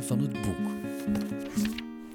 Van het Boek.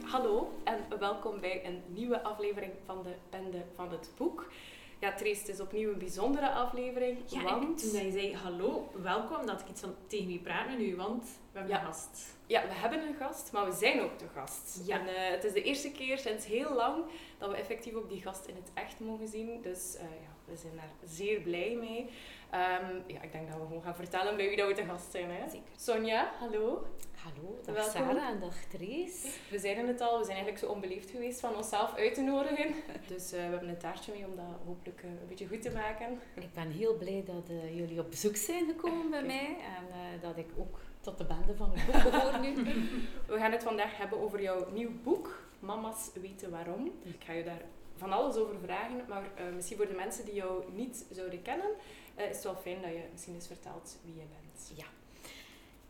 Hallo en welkom bij een nieuwe aflevering van de Bende van het Boek. Ja, Trace, het is opnieuw een bijzondere aflevering, Ja, want... en toen je zei hallo, welkom, dat ik iets van tegen wie praat met u, want we hebben Ja. een gast. Ja, we hebben een gast, maar we zijn ook de gast. Ja. En eh, het is de eerste keer sinds heel lang dat we effectief ook die gast in het echt mogen zien. Dus eh, ja, we zijn daar zeer blij mee. Ehm, ja, ik denk dat we gewoon gaan vertellen bij wie dat we te gast zijn. Hè? Zeker. Sonja, hallo. Hallo, dag Welkom. Sarah en dag Therese. We zeiden het al, we zijn eigenlijk zo onbeleefd geweest van onszelf uit te nodigen. Dus eh, we hebben een taartje mee om dat hopelijk eh, een beetje goed te maken. Ik ben heel blij dat eh, jullie op bezoek zijn gekomen bij mij en dat ik ook tot de bende van het boek behoor nu. We gaan het vandaag hebben over jouw nieuw boek, Mama's weten waarom. Ik ga je daar van alles over vragen, maar misschien voor de mensen die jou niet zouden kennen, eh, is het wel fijn dat je misschien eens vertelt wie je bent. Ja.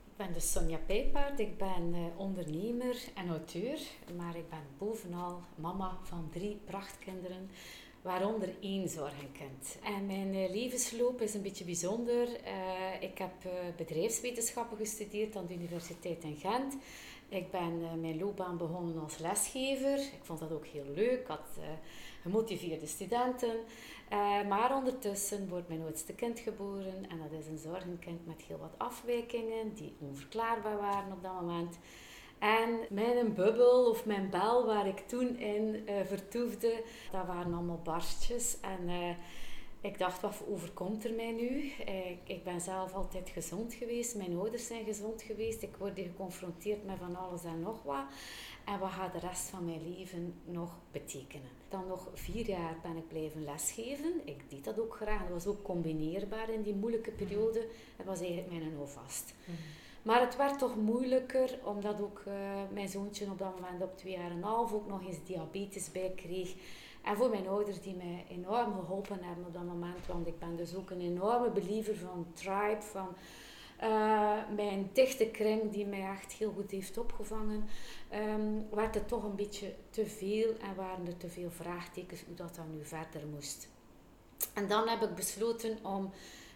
Ik ben dus Sonja Pijpaard, ik ben eh, ondernemer en auteur, maar ik ben bovenal mama van drie prachtkinderen, waaronder één zorgenkind. En mijn eh, levensloop is een beetje bijzonder. Ik heb bedrijfswetenschappen gestudeerd aan de Universiteit in Gent. Ik ben mijn loopbaan begonnen als lesgever. Ik vond dat ook heel leuk. Ik had gemotiveerde studenten. Eh, maar ondertussen wordt mijn oudste kind geboren. En dat is een zorgenkind met heel wat afwijkingen die onverklaarbaar waren op dat moment. En mijn bubbel of mijn bel waar ik toen in eh, vertoefde, dat waren allemaal barstjes. En eh, ik dacht, wat overkomt er mij nu? Ik, ik ben zelf altijd gezond geweest. Mijn ouders zijn gezond geweest. Ik word geconfronteerd met van alles en nog wat. En wat gaat de rest van mijn leven nog betekenen? Dan nog vier jaar ben ik blijven lesgeven. Ik deed dat ook graag. Dat was ook combineerbaar in die moeilijke periode. Dat was eigenlijk mijn houvast. Maar het werd toch moeilijker, omdat ook eh, mijn zoontje op dat moment op twee jaar en een half ook nog eens diabetes bij kreeg. En voor mijn ouders die mij enorm geholpen hebben op dat moment, want ik ben dus ook een enorme believer van tribe, van eh, mijn dichte kring die mij echt heel goed heeft opgevangen, ehm, werd het toch een beetje te veel en waren er te veel vraagtekens hoe dat dan nu verder moest. En dan heb ik besloten om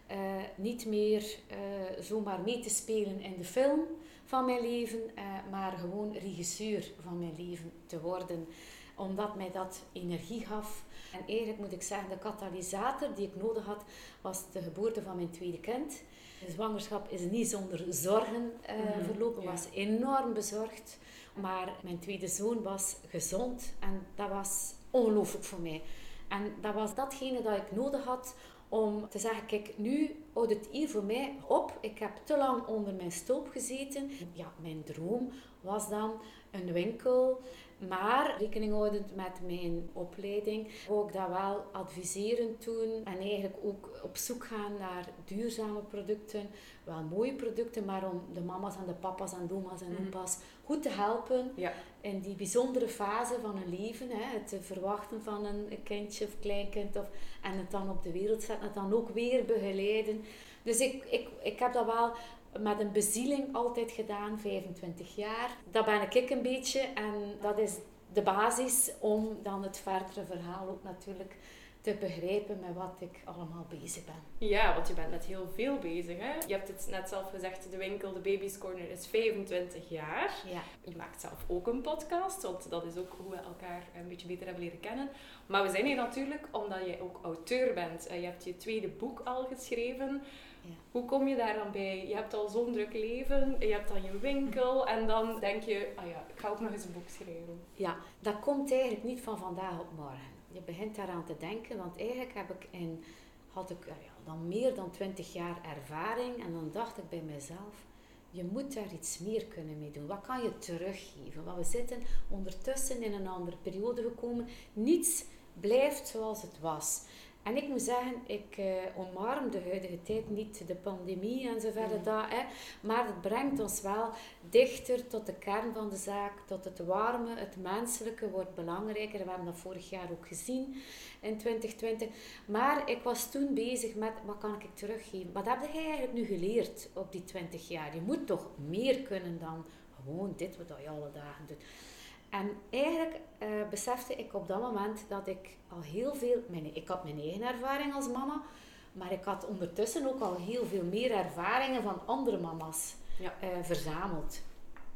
eh, niet meer eh, zomaar mee te spelen in de film van mijn leven, eh, maar gewoon regisseur van mijn leven te worden. Omdat mij dat energie gaf. En eigenlijk moet ik zeggen, de katalysator die ik nodig had, was de geboorte van mijn tweede kind. De zwangerschap is niet zonder zorgen eh, Mhm, verlopen, ja. was enorm bezorgd. Maar mijn tweede zoon was gezond en dat was ongelooflijk voor mij. En dat was datgene dat ik nodig had om te zeggen, kijk, nu houdt het hier voor mij op. Ik heb te lang onder mijn stulp gezeten. Ja, mijn droom was dan een winkel, maar rekening houdend met mijn opleiding, wou ik dat wel adviseren toen en eigenlijk ook op zoek gaan naar duurzame producten, wel mooie producten, maar om de mama's en de papa's en de oma's en Mhm. opa's goed te helpen Ja. in die bijzondere fase van een leven, hè, het verwachten van een kindje of kleinkind of, en het dan op de wereld zetten, het dan ook weer begeleiden. Dus ik, ik, ik heb dat wel met een bezieling altijd gedaan, 25 jaar. Dat ben ik een beetje en dat is de basis om dan het verdere verhaal ook natuurlijk te begrijpen met wat ik allemaal bezig ben. Ja, want je bent met heel veel bezig. Hè? Je hebt het net zelf gezegd, de winkel, de Baby's Corner, is 25 jaar. Ja. Je maakt zelf ook een podcast, want dat is ook hoe we elkaar een beetje beter hebben leren kennen. Maar we zijn hier natuurlijk omdat je ook auteur bent. En je hebt je tweede boek al geschreven. Ja. Hoe kom je daar dan bij? Je hebt al zo'n druk leven, je hebt dan je winkel en dan denk je, ah ja, ik ga ook nog eens een boek schrijven. Ja, dat komt eigenlijk niet van vandaag op morgen. Je begint daaraan te denken, want eigenlijk heb ik in, had ik eh, ja, dan meer dan 20 jaar ervaring en dan dacht ik bij mezelf, je moet daar iets meer kunnen mee doen. Wat kan je teruggeven? Want we zitten ondertussen in een andere periode gekomen. Niets blijft zoals het was. En ik moet zeggen, ik eh, omarm de huidige tijd niet, de pandemie en zo verder, Mhm. dat, hè, maar het brengt ons wel dichter tot de kern van de zaak, tot het warme, het menselijke wordt belangrijker. We hebben dat vorig jaar ook gezien in 2020. Maar ik was toen bezig met, wat kan ik teruggeven? Wat heb jij eigenlijk nu geleerd op die 20 jaar? Je moet toch meer kunnen dan gewoon dit wat je alle dagen doet. En eigenlijk eh, besefte ik op dat moment dat ik al heel veel... Mijn, ik had mijn eigen ervaring als mama, maar ik had ondertussen ook al heel veel meer ervaringen van andere mama's Ja. eh, verzameld.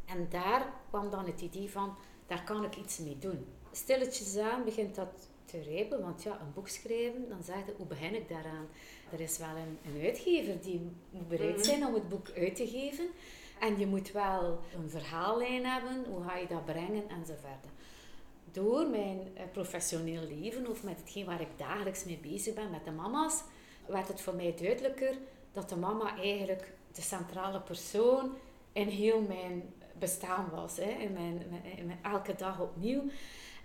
En daar kwam dan het idee van, daar kan ik iets mee doen. Stilletjes aan begint dat te rijpen, want ja, een boek schrijven, dan zeg je, hoe begin ik daaraan? Er is wel een, een uitgever die moet bereid Mhm. zijn om het boek uit te geven. En je moet wel een verhaallijn hebben, hoe ga je dat brengen enzovoort. Door mijn eh, professioneel leven of met hetgeen waar ik dagelijks mee bezig ben met de mama's, werd het voor mij duidelijker dat de mama eigenlijk de centrale persoon in heel mijn bestaan was. Hè? In, mijn, in mijn- elke dag opnieuw.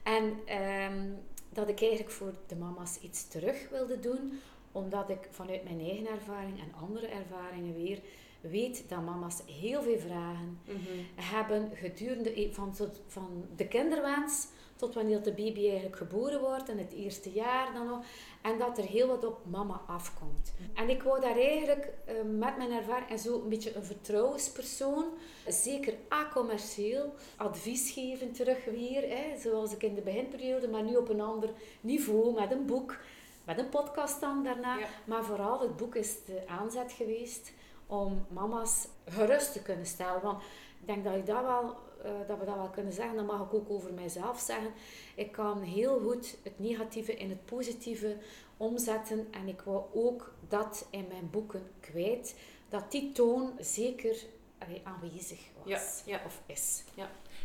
En ehm, dat ik eigenlijk voor de mama's iets terug wilde doen, omdat ik vanuit mijn eigen ervaring en andere ervaringen weer weet dat mama's heel veel vragen Mhm. hebben gedurende e- van, van de kinderwens tot wanneer de baby eigenlijk geboren wordt en het eerste jaar dan nog. En dat er heel wat op mama afkomt. En ik wou daar eigenlijk eh, met mijn ervaring en zo een beetje een vertrouwenspersoon, zeker a-commercieel, advies geven terug weer. Hè, zoals ik in de beginperiode, maar nu op een ander niveau met een boek. Met een podcast dan daarna. Ja. Maar vooral het boek is de aanzet geweest om mama's gerust te kunnen stellen. Want ik denk dat, ik dat, wel, eh, dat we dat wel kunnen zeggen. Dat mag ik ook over mijzelf zeggen. Ik kan heel goed het negatieve in het positieve omzetten. En ik wou ook dat in mijn boeken kwijt. Dat die toon zeker allee, aanwezig was. Ja, ja. Of is.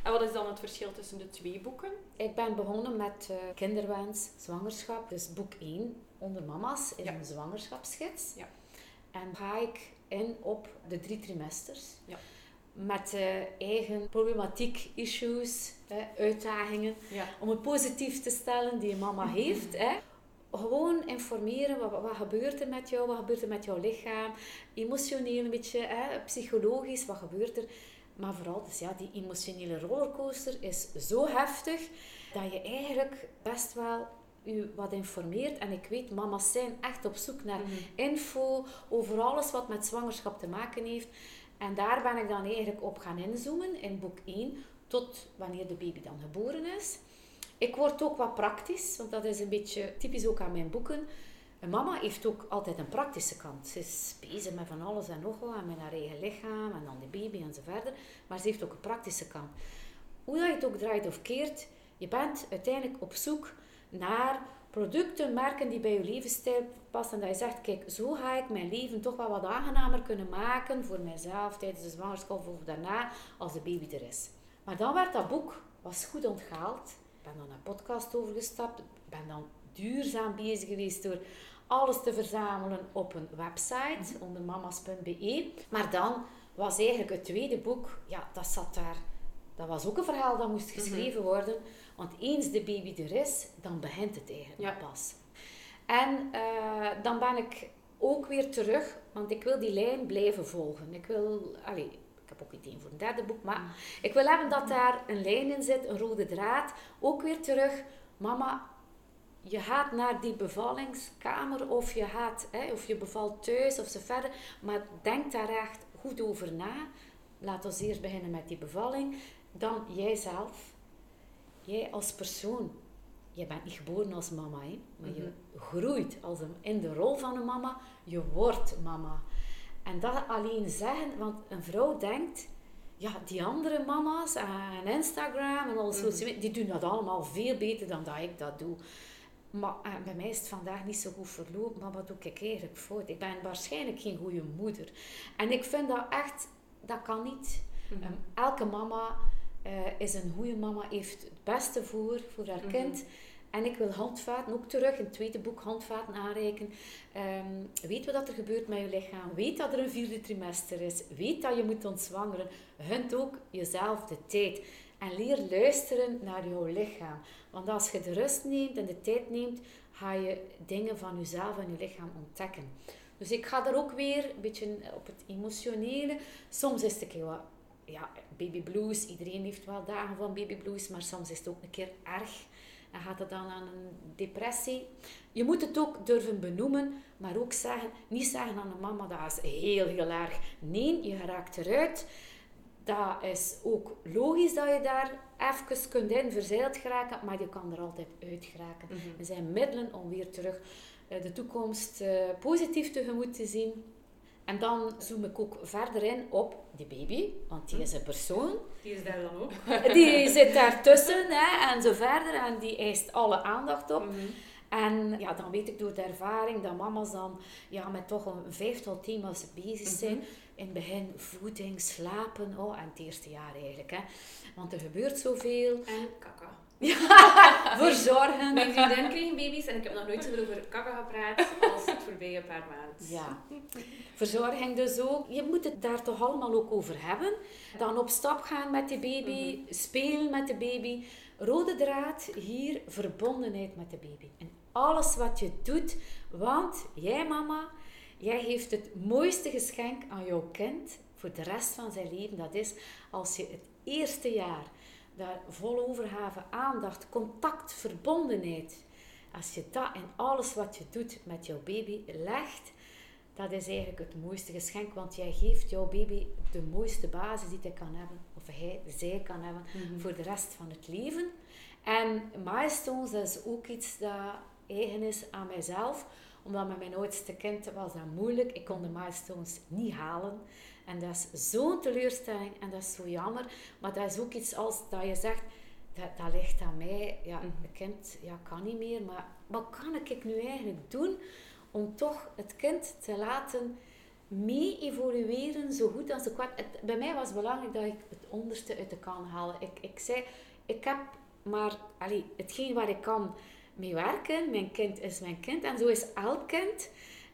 En wat is dan het verschil tussen de twee boeken? Ik ben begonnen met eh, kinderwens, zwangerschap. Dus boek 1 onder mama's is Ja. een zwangerschapsgids. Ja. En ga ik in op de drie trimesters. Ja. Met eh, eigen problematiek, issues, hè, uitdagingen. Ja. Om het positief te stellen die mama heeft. Hè. Gewoon informeren, wat, wat gebeurt er met jou, wat gebeurt er met jouw lichaam. Emotioneel een beetje, hè, psychologisch, wat gebeurt er. Maar vooral, dus ja, die emotionele rollercoaster is zo heftig dat je eigenlijk best wel u wat informeert. En ik weet, mama's zijn echt op zoek naar Mhm. info over alles wat met zwangerschap te maken heeft. En daar ben ik dan eigenlijk op gaan inzoomen in boek 1 tot wanneer de baby dan geboren is. Ik word ook wat praktisch, want dat is een beetje typisch ook aan mijn boeken. Een mama heeft ook altijd een praktische kant. Ze is bezig met van alles en nog wat, en met haar eigen lichaam en dan de baby en zo verder. Maar ze heeft ook een praktische kant. Hoe dat je het ook draait of keert, je bent uiteindelijk op zoek naar producten, merken die bij je levensstijl passen. En dat je zegt, kijk, zo ga ik mijn leven toch wel wat aangenamer kunnen maken voor mijzelf tijdens de zwangerschap of daarna, als de baby er is. Maar dan werd dat boek was goed onthaald. Ik ben dan een podcast overgestapt. Ik ben dan duurzaam bezig geweest door alles te verzamelen op een website onder mamas.be. Maar dan was eigenlijk het tweede boek, ja, dat zat daar. Dat was ook een verhaal dat moest geschreven worden. Want eens de baby er is, dan begint het eigenlijk Ja. pas. En eh, dan ben ik ook weer terug, want ik wil die lijn blijven volgen. Ik wil, allee, ik heb ook ideeën voor een derde boek, maar ik wil hebben dat daar een lijn in zit, een rode draad. Ook weer terug, mama, je gaat naar die bevallingskamer of je, gaat, hè, of je bevalt thuis of zo verder. Maar denk daar echt goed over na. Laat ons eerst beginnen met die bevalling. Dan jijzelf. Jij als persoon. Je bent niet geboren als mama, hè, maar je groeit als een, in de rol van een mama. Je wordt mama. En dat alleen zeggen, want een vrouw denkt, ja, die andere mama's en Instagram en al media, die doen dat allemaal veel beter dan dat ik dat doe. Maar eh, bij mij is het vandaag niet zo goed verlopen, maar wat doe ik eigenlijk fout? Ik ben waarschijnlijk geen goede moeder. En ik vind dat echt, dat kan niet. Mhm. Um, elke mama eh, is een goede mama, heeft beste voor, voor haar Mhm. kind. En ik wil handvaten, ook terug in het tweede boek, handvaten aanreiken. Ehm, weet wat er gebeurt met je lichaam. Weet dat er een vierde trimester is. Weet dat je moet ontzwangeren. Hunt ook jezelf de tijd. En leer luisteren naar jouw lichaam. Want als je de rust neemt en de tijd neemt, ga je dingen van jezelf en je lichaam ontdekken. Dus ik ga er ook weer een beetje op het emotionele. Soms is het een keer wat, ja, baby blues. Iedereen heeft wel dagen van baby blues, maar soms is het ook een keer erg. En gaat het dan aan een depressie. Je moet het ook durven benoemen, maar ook zeggen, niet zeggen aan een mama, dat is heel, heel erg. Nee, je raakt eruit. Dat is ook logisch dat je daar even kunt in verzeild geraken, maar je kan er altijd uit geraken. Mhm. Er zijn middelen om weer terug eh, de toekomst eh, positief tegemoet te zien. En dan zoom ik ook verder in op die baby, want die is een persoon. Die is daar dan ook. Die zit daartussen hè, en zo verder en die eist alle aandacht op. Mhm. En ja, dan weet ik door de ervaring dat mama's dan ja, met toch een vijftal thema's bezig zijn. In het begin voeding, slapen, oh, en het eerste jaar eigenlijk. Hè. Want er gebeurt zoveel. En kaka. Verzorgen. Mijn vriendin kreeg baby's en ik heb nog nooit zoveel over kaka gepraat als het voorbije paar maanden. Ja, verzorging dus ook. Je moet het daar toch allemaal ook over hebben. Dan op stap gaan met de baby, spelen met de baby. Rode draad hier, verbondenheid met de baby. En alles wat je doet, want jij mama, jij geeft het mooiste geschenk aan jouw kind voor de rest van zijn leven. Dat is als je het eerste jaar daar vol overgave, aandacht, contact, verbondenheid. Als je dat in alles wat je doet met jouw baby legt, dat is eigenlijk het mooiste geschenk, want jij geeft jouw baby de mooiste basis die hij kan hebben, of hij, zij kan hebben, voor de rest van het leven. En milestones, dat is ook iets dat eigen is aan mijzelf, omdat met mijn oudste kind was dat moeilijk. Ik kon de milestones niet halen. En dat is zo'n teleurstelling en dat is zo jammer. Maar dat is ook iets als dat je zegt, dat, dat ligt aan mij. Ja, het kind ja, kan niet meer, maar wat kan ik nu eigenlijk doen om toch het kind te laten mee evolueren zo goed als ik kwam. Het, bij mij was het belangrijk dat ik het onderste uit de kan halen. Ik, ik zei, ik heb maar allee, hetgeen waar ik kan mee werken. Mijn kind is mijn kind en zo is elk kind.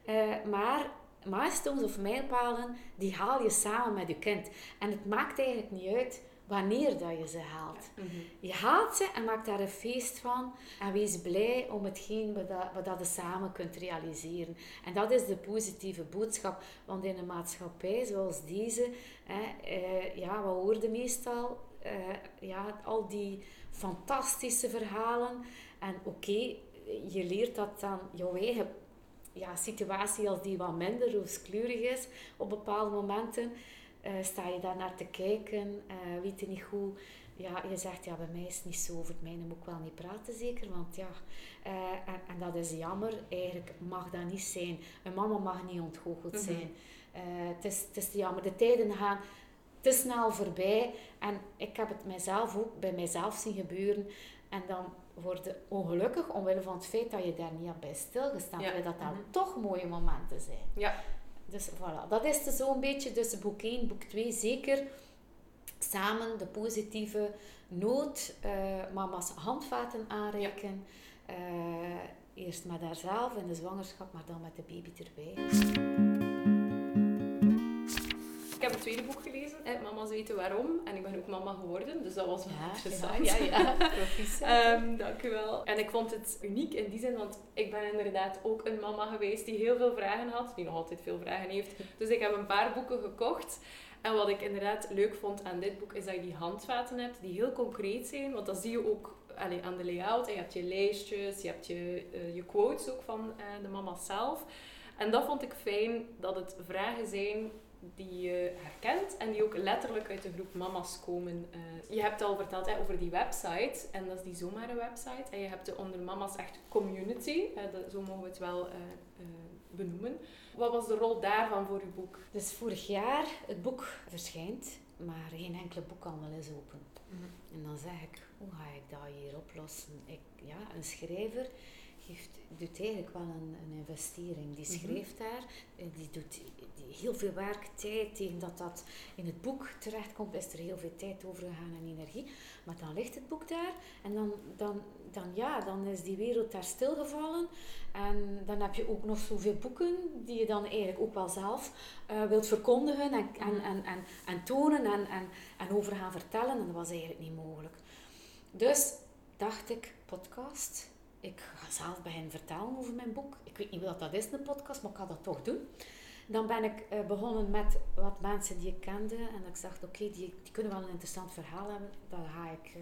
Eh, maar milestones of mijlpalen, die haal je samen met je kind. En het maakt eigenlijk niet uit wanneer dat je ze haalt. Je haalt ze en maak daar een feest van. En wees blij om hetgeen wat, dat, wat dat je samen kunt realiseren. En dat is de positieve boodschap. Want in een maatschappij zoals deze, hè, eh, ja, we hoorden meestal eh, ja, al die fantastische verhalen. En oké, je leert dat dan jouw eigen ja, situatie als die wat minder rooskleurig is op bepaalde momenten. eh, sta je daar naar te kijken, eh, weet je niet hoe. Ja, je zegt, ja, bij mij is het niet zo, over het mijne moet ik wel niet praten zeker, want ja, eh, en, en dat is jammer, eigenlijk mag dat niet zijn. Een mama mag niet ontgoocheld zijn. Eh, het, is, het is jammer, de tijden gaan te snel voorbij en ik heb het mijzelf ook bij mijzelf zien gebeuren en dan word je ongelukkig omwille van het feit dat je daar niet aan bij stilgestaan Ja. hebt, dat dat Mhm. toch mooie momenten zijn. Ja. Dus voilà, dat is dus zo'n beetje dus boek 1, boek 2 zeker. Samen de positieve noot, eh, mama's handvaten aanreiken. Eh, eerst met haarzelf in de zwangerschap, maar dan met de baby erbij. Tweede boek gelezen, hè, Mama's weten waarom. En ik ben ook mama geworden, dus dat was wel Ja, interessant. ja, ja. Ehm, dank u wel. En ik vond het uniek in die zin, want ik ben inderdaad ook een mama geweest die heel veel vragen had, die nog altijd veel vragen heeft. Dus ik heb een paar boeken gekocht. En wat ik inderdaad leuk vond aan dit boek, is dat je die handvaten hebt die heel concreet zijn. Want dat zie je ook allee, aan de layout. En je hebt je lijstjes, je hebt je, eh, je quotes ook van eh, de mama zelf. En dat vond ik fijn, dat het vragen zijn die je herkent en die ook letterlijk uit de groep mama's komen. Eh, je hebt al verteld hè, over die website, en dat is die zomaar een website. En je hebt de onder mama's echt community, dat- zo mogen we het wel eh, eh, benoemen. Wat was de rol daarvan voor uw boek? Dus vorig jaar, het boek verschijnt, maar geen enkele boekhandel is open. En dan zeg ik, hoe ga ik dat hier oplossen? Ik, ja, een schrijver geeft, doet eigenlijk wel een, een investering. Die Mhm. schrijft daar, eh, die doet die heel veel werk, tijd, tegen dat dat in het boek terechtkomt, is er heel veel tijd overgegaan en energie. Maar dan ligt het boek daar en dan, dan, dan, ja, dan is die wereld daar stilgevallen. En dan heb je ook nog zoveel boeken die je dan eigenlijk ook wel zelf eh, wilt verkondigen en, en, en, en, en tonen en, en, en over gaan vertellen. En dat was eigenlijk niet mogelijk. Dus dacht ik, podcast. Ik ga zelf beginnen vertellen over mijn boek. Ik weet niet wat dat is, een podcast, maar ik ga dat toch doen. Dan ben ik eh, begonnen met wat mensen die ik kende. En ik dacht, oké, die, die kunnen wel een interessant verhaal hebben. Dat ga ik eh,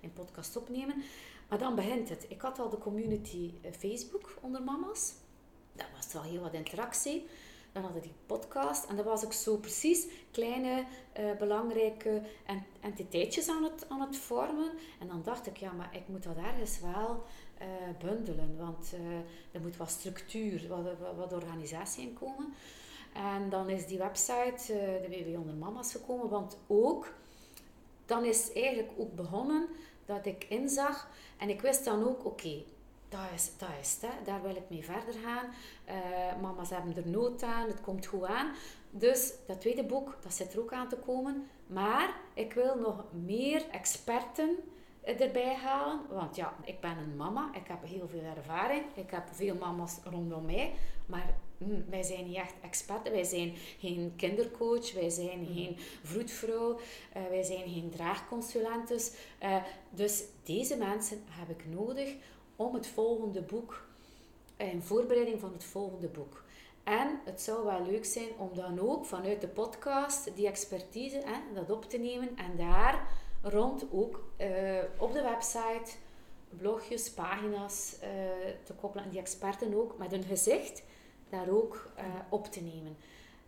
in podcast opnemen. Maar dan begint het. Ik had al de community eh, Facebook onder mama's. Daar was wel heel wat interactie. Dan hadden die podcast. En dat was ook zo precies kleine, belangrijke en- entiteitjes aan het, aan het vormen. En dan dacht ik, ja, maar ik moet dat ergens wel eh, bundelen. Want eh, er moet wat structuur, wat, wat, organisatie in komen. En dan is die website, uh, de WW Onder Mama's, gekomen. Want ook, dan is eigenlijk ook begonnen dat ik inzag. En ik wist dan ook, oké, dat is, dat is het, hè. daar wil ik mee verder gaan. Mama's hebben er nood aan, het komt goed aan. Dus dat tweede boek, dat zit er ook aan te komen. Maar ik wil nog meer experten erbij halen. Want ja, ik ben een mama, ik heb heel veel ervaring. Ik heb veel mama's rondom mij. Maar hm, wij zijn niet echt experten. Wij zijn geen kindercoach, wij zijn mhm. geen vroedvrouw, uh, wij zijn geen draagconsulentes. Uh, dus deze mensen heb ik nodig om het volgende boek, in voorbereiding van het volgende boek. En het zou wel leuk zijn om dan ook vanuit de podcast die expertise hè, dat op te nemen en daar rond ook uh, op de website blogjes, pagina's uh, te koppelen en die experten ook met hun gezicht daar ook uh, op te nemen.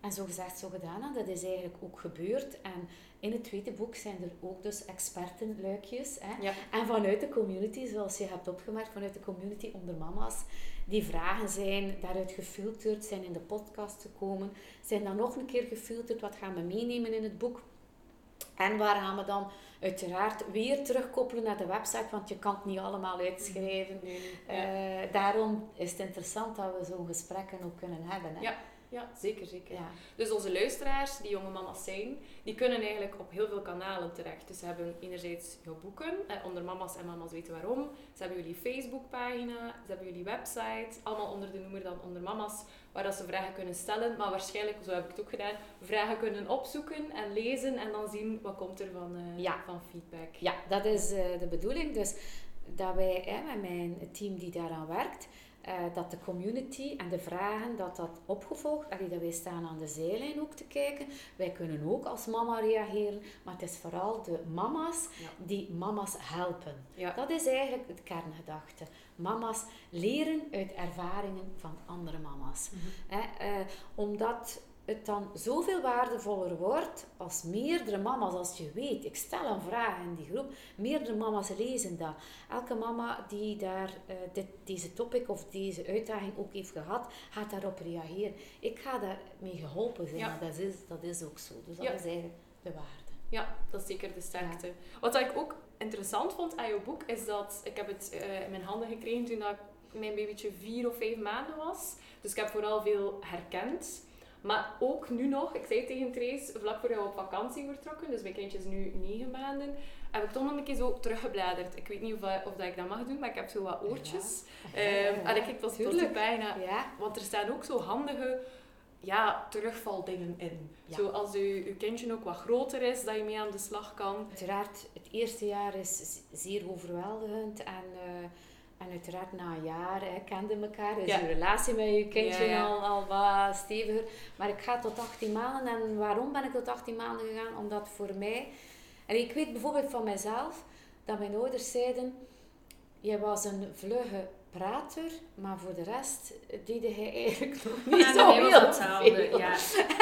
En zo gezegd, zo gedaan, dat is eigenlijk ook gebeurd. En in het tweede boek zijn er ook dus expertenluikjes. Hè? En vanuit de community, zoals je hebt opgemerkt, vanuit de community onder mama's, die vragen zijn daaruit gefilterd, zijn in de podcast gekomen, zijn dan nog een keer gefilterd, wat gaan we meenemen in het boek. En waar gaan we dan uiteraard weer terugkoppelen naar de website, want je kan het niet allemaal uitschrijven. Nee, uh, daarom is het interessant dat we zo'n gesprekken ook kunnen hebben. Hè? Ja. Ja, zeker, zeker. Ja. Dus onze luisteraars, die jonge mama's zijn, die kunnen eigenlijk op heel veel kanalen terecht. Dus ze hebben enerzijds jouw boeken, eh, onder mama's en mama's weten waarom. Ze hebben jullie Facebookpagina, ze hebben jullie website, allemaal onder de noemer dan onder mama's, waar dat ze vragen kunnen stellen. Maar waarschijnlijk, zo heb ik het ook gedaan, vragen kunnen opzoeken en lezen en dan zien wat komt er van, uh, van feedback. Ja, dat is uh, de bedoeling. Dus dat wij met mijn team die daaraan werkt, uh, dat de community en de vragen, dat dat opgevolgd, allee, dat wij staan aan de zijlijn ook te kijken. Wij kunnen ook als mama reageren, maar het is vooral de mama's die mama's helpen. Ja. Dat is eigenlijk het kerngedachte. Mama's leren uit ervaringen van andere mama's. Mm omdat het dan zoveel waardevoller wordt als meerdere mama's, als je weet, ik stel een vraag in die groep, meerdere mama's lezen dat. Elke mama die daar uh, dit, deze topic of deze uitdaging ook heeft gehad, gaat daarop reageren. Ik ga daarmee geholpen zijn, ja. dat, is, dat is ook zo. Dus dat is eigenlijk de waarde. Ja, dat is zeker de sterkte. Wat ik ook interessant vond aan jouw boek, is dat ik heb het uh, in mijn handen gekregen toen dat mijn babytje vier of vijf maanden was. Dus ik heb vooral veel herkend. Maar ook nu nog, ik zei tegen Trace, vlak voor jou op vakantie vertrokken, dus mijn kindje is nu negen maanden, heb ik toch nog een keer zo teruggebladerd. Ik weet niet of, of dat ik dat mag doen, maar ik heb zo wat oortjes. Ja. Um, en ik kijk tot, tot bijna. Ja. Want er staan ook zo handige ja, terugvaldingen in. Zo als je, je kindje ook wat groter is, dat je mee aan de slag kan. Uiteraard, het eerste jaar is zeer overweldigend en... Uh, en uiteraard na een jaar hè, kende elkaar, is je relatie met je kindje Al, al wat steviger. Maar ik ga tot 18 maanden. En waarom ben ik tot 18 maanden gegaan? Omdat voor mij... En ik weet bijvoorbeeld van mezelf, dat mijn ouders zeiden... Je was een vlugge prater, maar voor de rest deed hij eigenlijk nog niet zo heel veel. Ja.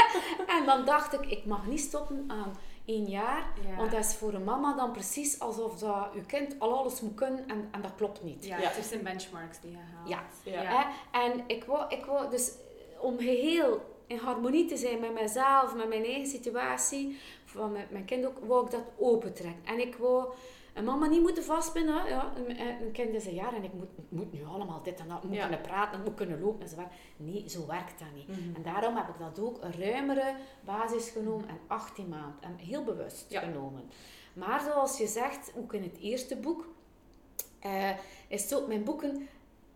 en dan dacht ik, ik mag niet stoppen aan één jaar. Want dat is voor een mama dan precies alsof dat je kind al alles moet kunnen en, en dat klopt niet. Ja, het zijn benchmarks die je haalt. Ja. ja. En ik wou, ik wou dus om geheel in harmonie te zijn met mezelf, met mijn eigen situatie, van met mijn kind ook, wou ik dat opentrekken. En ik wou een mama niet moeten vastbinden. Ja, een, een kind is een jaar en ik moet, moet nu allemaal dit en dat. Ik moet kunnen praten, ik moet kunnen lopen enzovoort. Nee, zo werkt dat niet. Mhm. En daarom heb ik dat ook een ruimere basis genomen en 18 maanden. En heel bewust genomen. Maar zoals je zegt, ook in het eerste boek, uh, is zo, mijn boeken,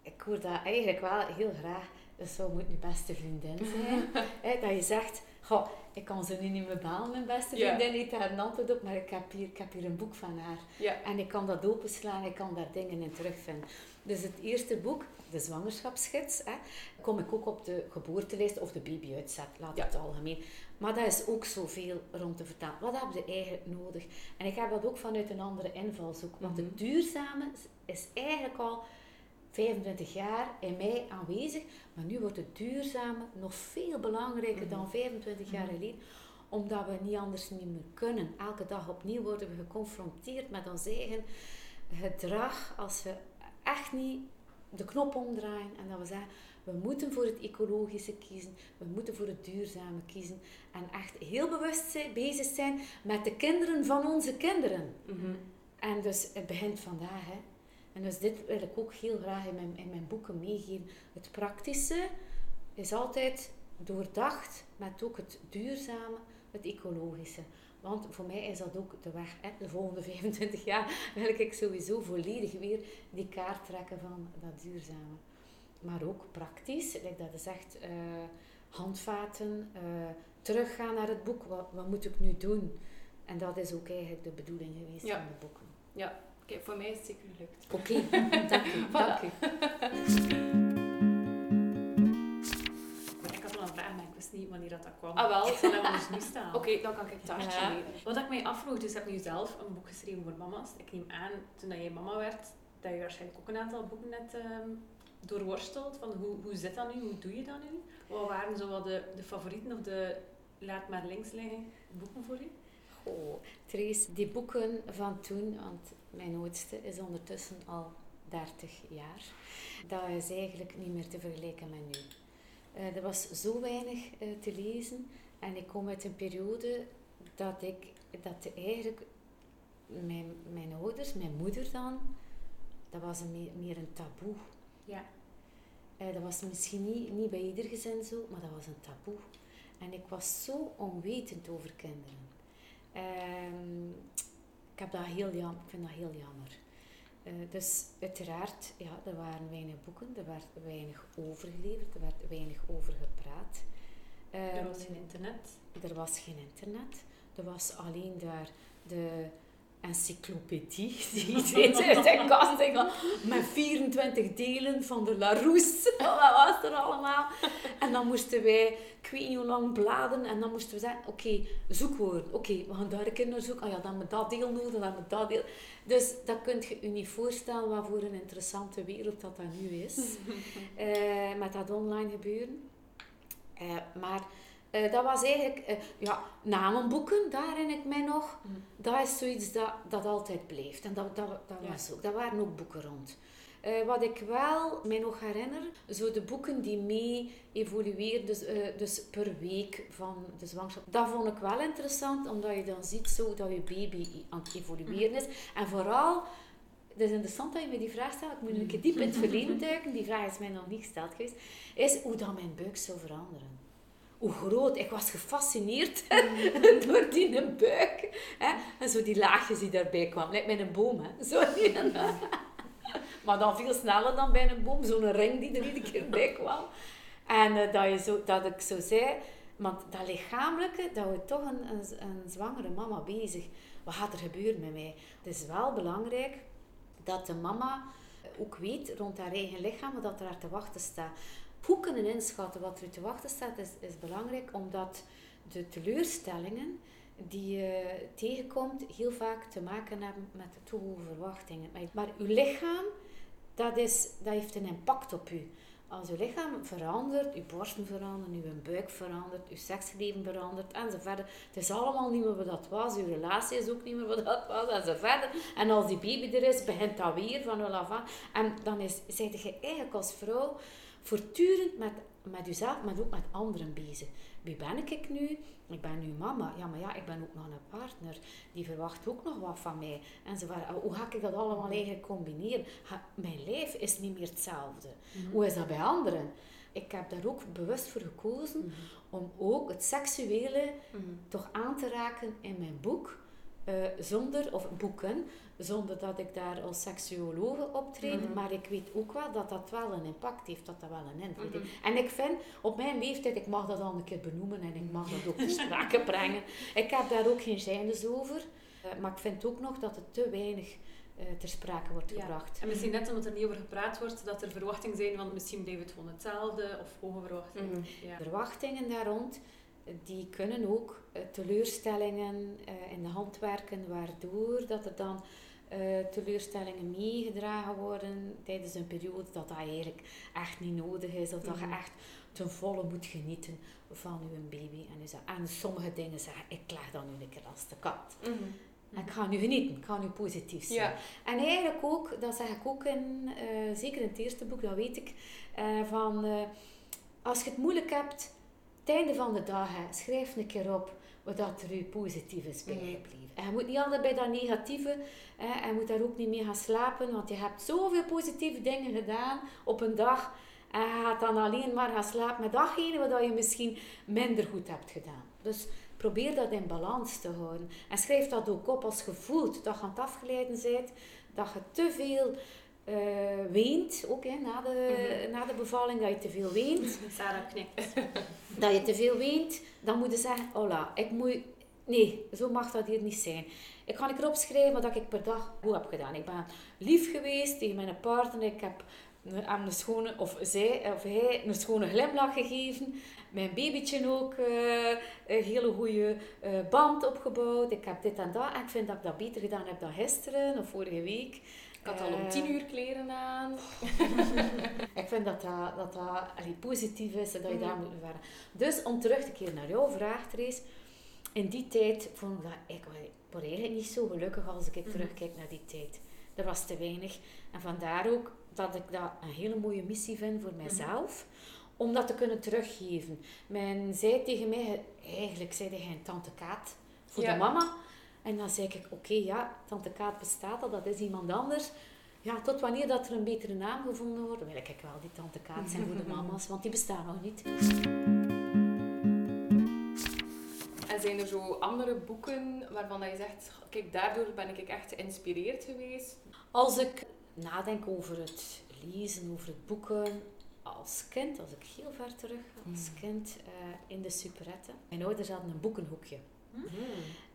ik hoor dat eigenlijk wel heel graag, dat zou moet je beste vriendin zijn. dat je zegt, goh, ik kan ze nu niet meer bellen, mijn beste vriendin heeft daar een antwoord op, maar ik heb hier, ik heb hier een boek van haar. En ik kan dat openslaan, ik kan daar dingen in terugvinden. Dus het eerste boek, de zwangerschapsgids, hè, kom ik ook op de geboortelijst of de babyuitzet, laat het algemeen. Maar dat is ook zoveel rond te vertellen. Wat heb je eigenlijk nodig? En ik heb dat ook vanuit een andere invalshoek. Want het mhm. duurzame is eigenlijk al 25 jaar in mij aanwezig, maar nu wordt het duurzame nog veel belangrijker dan 25 mhm. jaar mhm. geleden, omdat we niet anders niet meer kunnen. Elke dag opnieuw worden we geconfronteerd met ons eigen gedrag als we echt niet de knop omdraaien en dat we zeggen, We moeten voor het ecologische kiezen. We moeten voor het duurzame kiezen. En echt heel bewust bezig zijn met de kinderen van onze kinderen. Mhm. En dus het begint vandaag. Hè. En dus dit wil ik ook heel graag in mijn, in mijn boeken meegeven. Het praktische is altijd doordacht met ook het duurzame, het ecologische. Want voor mij is dat ook de weg. Hè. De volgende 25 jaar wil ik sowieso volledig weer die kaart trekken van dat duurzame. Maar ook praktisch, dat is echt eh, handvaten, eh, teruggaan naar het boek. Wat, wat moet ik nu doen? En dat is ook eigenlijk de bedoeling geweest Ja. van de boeken. Oké, voor mij is het zeker gelukt. Oké, dank u. Dank u. Ik had wel een vraag, maar ik wist niet wanneer dat, dat kwam. Ah, wel. Ik zal hem dus nu staan. Oké, dan kan ik het taartje Ja. nemen. Wat ik mij afvroeg, dus je hebt nu zelf een boek geschreven voor mama's. Ik neem aan, toen dat jij mama werd, dat je waarschijnlijk ook een aantal boeken net ehm, doorworsteld. Van hoe, hoe zit dat nu? Hoe doe je dat nu? Wat waren zo wat de, de favorieten of de laat maar links liggen boeken voor u? Oh, Therese, die boeken van toen, want mijn oudste is ondertussen al 30 jaar, dat is eigenlijk niet meer te vergelijken met nu. Eh, er was zo weinig eh, te lezen en ik kom uit een periode dat ik, dat eigenlijk mijn, mijn ouders, mijn moeder dan, dat was een meer, meer een taboe. Ja. Eh, dat was misschien niet, niet bij ieder gezin zo, maar dat was een taboe. En ik was zo onwetend over kinderen. Ehm, ik, heb dat heel jam, ik vind dat heel jammer. Eh, dus uiteraard, ja, er waren weinig boeken, er werd weinig overgeleverd, er werd weinig over gepraat. Er Ehm, was geen internet. er was geen internet. Er was alleen daar de encyclopedie die iedereen uit zijn kast met 24 delen van de Larousse. Dat was er allemaal. En dan moesten wij, ik weet niet hoe lang, bladen. En dan moesten we zeggen, oké, zoekwoorden. Oké, we gaan daar een keer naar zoeken. Ah ja, dan we dat deel nodig, dan we dat deel. Dus dat kun je je niet voorstellen wat voor een interessante wereld dat dat nu is. Eh, met dat online gebeuren. Eh, maar eh, dat was eigenlijk, eh, ja, namenboeken, daar herinner ik mij nog. Mhm. Dat is zoiets dat, dat altijd blijft. En dat, dat, dat, Ja. was ook, dat waren ook boeken rond. Eh, wat ik wel mij nog herinner, zo de boeken die mee evolueerden, dus, dus per week van de zwangerschap. Dat vond ik wel interessant, omdat je dan ziet zo dat je baby aan het evolueren is. En vooral, het is interessant dat je me die vraag stelt, ik moet een keer diep in het verleden duiken, die vraag is mij nog niet gesteld geweest, is hoe dan mijn buik zou veranderen. Ik was gefascineerd door die buik. Hè? En zo die laagjes die daarbij kwamen. Lijkt mij een boom, hè. Zo maar dan veel sneller dan bij een boom. Zo'n ring die er iedere keer bij kwam. En eh, dat, je zo, dat ik zo zei... Want dat lichamelijke, dat houdt toch een, een, een zwangere mama bezig. Wat gaat er gebeuren met mij? Het is wel belangrijk dat de mama ook weet rond haar eigen lichaam wat er haar te wachten staat. Hoe kunnen inschatten wat er te wachten staat is, is belangrijk, omdat de teleurstellingen die je tegenkomt heel vaak te maken hebben met te hoge verwachtingen. Maar, uw lichaam, dat, is, dat heeft een impact op u. Als uw lichaam verandert, uw borsten veranderen, uw buik verandert, uw seksleven verandert enzovoort. Het is allemaal niet meer wat dat was. Uw relatie is ook niet meer wat dat was enzovoort. En als die baby er is, begint dat weer van nul af aan. En dan is, zeg je eigenlijk als vrouw voortdurend met, met jezelf, maar ook met anderen bezig. Wie ben ik nu? Ik ben nu mama. Ja, maar ja, ik ben ook nog een partner. Die verwacht ook nog wat van mij. Enzovoort. Hoe ga ik dat allemaal eigenlijk combineren? Mijn lijf is niet meer hetzelfde. Hoe is dat bij anderen? Ik heb daar ook bewust voor gekozen om ook het seksuele Mhm. toch aan te raken in mijn boek. eh, zonder, of boeken, zonder dat ik daar als seksuologe optreed. Mhm. Maar ik weet ook wel dat dat wel een impact heeft, dat dat wel een invloed Mhm. heeft. En ik vind, op mijn leeftijd, ik mag dat al een keer benoemen en ik mag dat ook ter sprake brengen. Ik heb daar ook geen gênes over. eh, maar ik vind ook nog dat het te weinig eh, ter sprake wordt Ja. gebracht. En misschien net omdat er niet over gepraat wordt, dat er verwachtingen zijn, want misschien blijft het gewoon hetzelfde, of hoge verwachtingen. Mhm. Ja. verwachtingen daar rond, die kunnen ook eh, teleurstellingen in de hand werken, waardoor dat er dan eh, teleurstellingen meegedragen worden tijdens een periode dat dat eigenlijk echt niet nodig is, of dat je Mhm. echt ten volle moet genieten van je baby. En, zegt, en sommige dingen zeggen, ik leg dan nu een keer als de kat. Mhm. En ik ga nu genieten, ik ga nu positief zijn. Ja. En eigenlijk ook, dat zeg ik ook in, eh, zeker in het eerste boek, dat weet ik, eh, van als je het moeilijk hebt, het einde van de dag, hè, schrijf een keer op wat dat er u positief is bijgebleven. En je moet niet altijd bij dat negatieve, hè, en je moet daar ook niet mee gaan slapen, want je hebt zoveel positieve dingen gedaan op een dag, en je gaat dan alleen maar gaan slapen met datgene wat je misschien minder goed hebt gedaan. Dus probeer dat in balans te houden. En schrijf dat ook op als je voelt dat je aan het afgeleiden bent, dat je te veel eh, weent, ook hè, na, de, Mhm. na de bevalling, dat je te veel weent, Sarah knikt. dat je te veel weent, dan moet je zeggen, hola, ik moet... Nee, zo mag dat hier niet zijn. Ik ga erop schrijven wat ik per dag goed heb gedaan. Ik ben lief geweest tegen mijn partner. Ik heb hem een schone, of zij, of hij, een schone glimlach gegeven. Mijn babytje ook eh, een hele goede eh, band opgebouwd. Ik heb dit en dat. En ik vind dat ik dat beter gedaan heb dan gisteren of vorige week. Ik had al om Eh, tien uur kleren aan. ik vind dat dat, dat, dat allee, positief is en dat je daar Mhm. moet verder. Dus om terug te keren naar jouw vraag, Therese. In die tijd vond ik dat ik word eigenlijk niet zo gelukkig als ik Mhm. terugkijk naar die tijd. Er was te weinig. En vandaar ook dat ik dat een hele mooie missie vind voor mijzelf. Om dat te kunnen teruggeven. Men zei tegen mij, eigenlijk zei hij een tante Kaat voor Ja. de mama. En dan zei ik, oké, ja, tante Kaat bestaat al, dat is iemand anders. Ja, tot wanneer dat er een betere naam gevonden wordt, wil ik wel die tante Kaat zijn voor de mama's, want die bestaan nog niet. En zijn er zo andere boeken waarvan dat je zegt, kijk, daardoor ben ik echt geïnspireerd geweest? Als ik nadenk over het lezen, over het boeken, als kind, als ik heel ver terug, als Mm. kind eh, in de superetten. Mijn ouders hadden een boekenhoekje. Hmm.